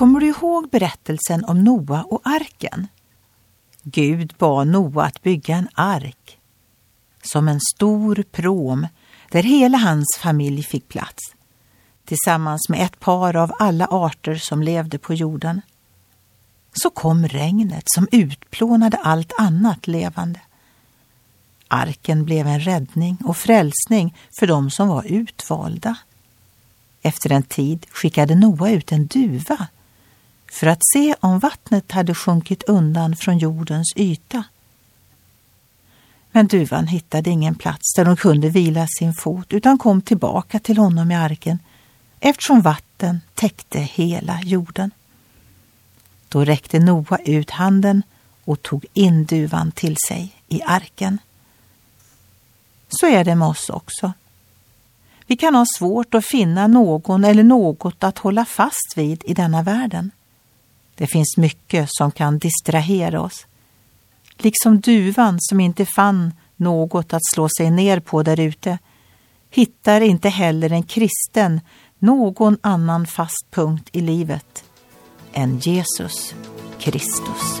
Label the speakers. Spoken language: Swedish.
Speaker 1: Kommer du ihåg berättelsen om Noa och arken? Gud bad Noa att bygga en ark som en stor pråm där hela hans familj fick plats tillsammans med ett par av alla arter som levde på jorden. Så kom regnet som utplånade allt annat levande. Arken blev en räddning och frälsning för dem som var utvalda. Efter en tid skickade Noa ut en duva för att se om vattnet hade sjunkit undan från jordens yta. Men duvan hittade ingen plats där hon kunde vila sin fot utan kom tillbaka till honom i arken eftersom vatten täckte hela jorden. Då räckte Noa ut handen och tog in duvan till sig i arken. Så är det med oss också. Vi kan ha svårt att finna någon eller något att hålla fast vid i denna världen. Det finns mycket som kan distrahera oss. Liksom duvan som inte fann något att slå sig ner på därute hittar inte heller en kristen någon annan fast punkt i livet än Jesus Kristus.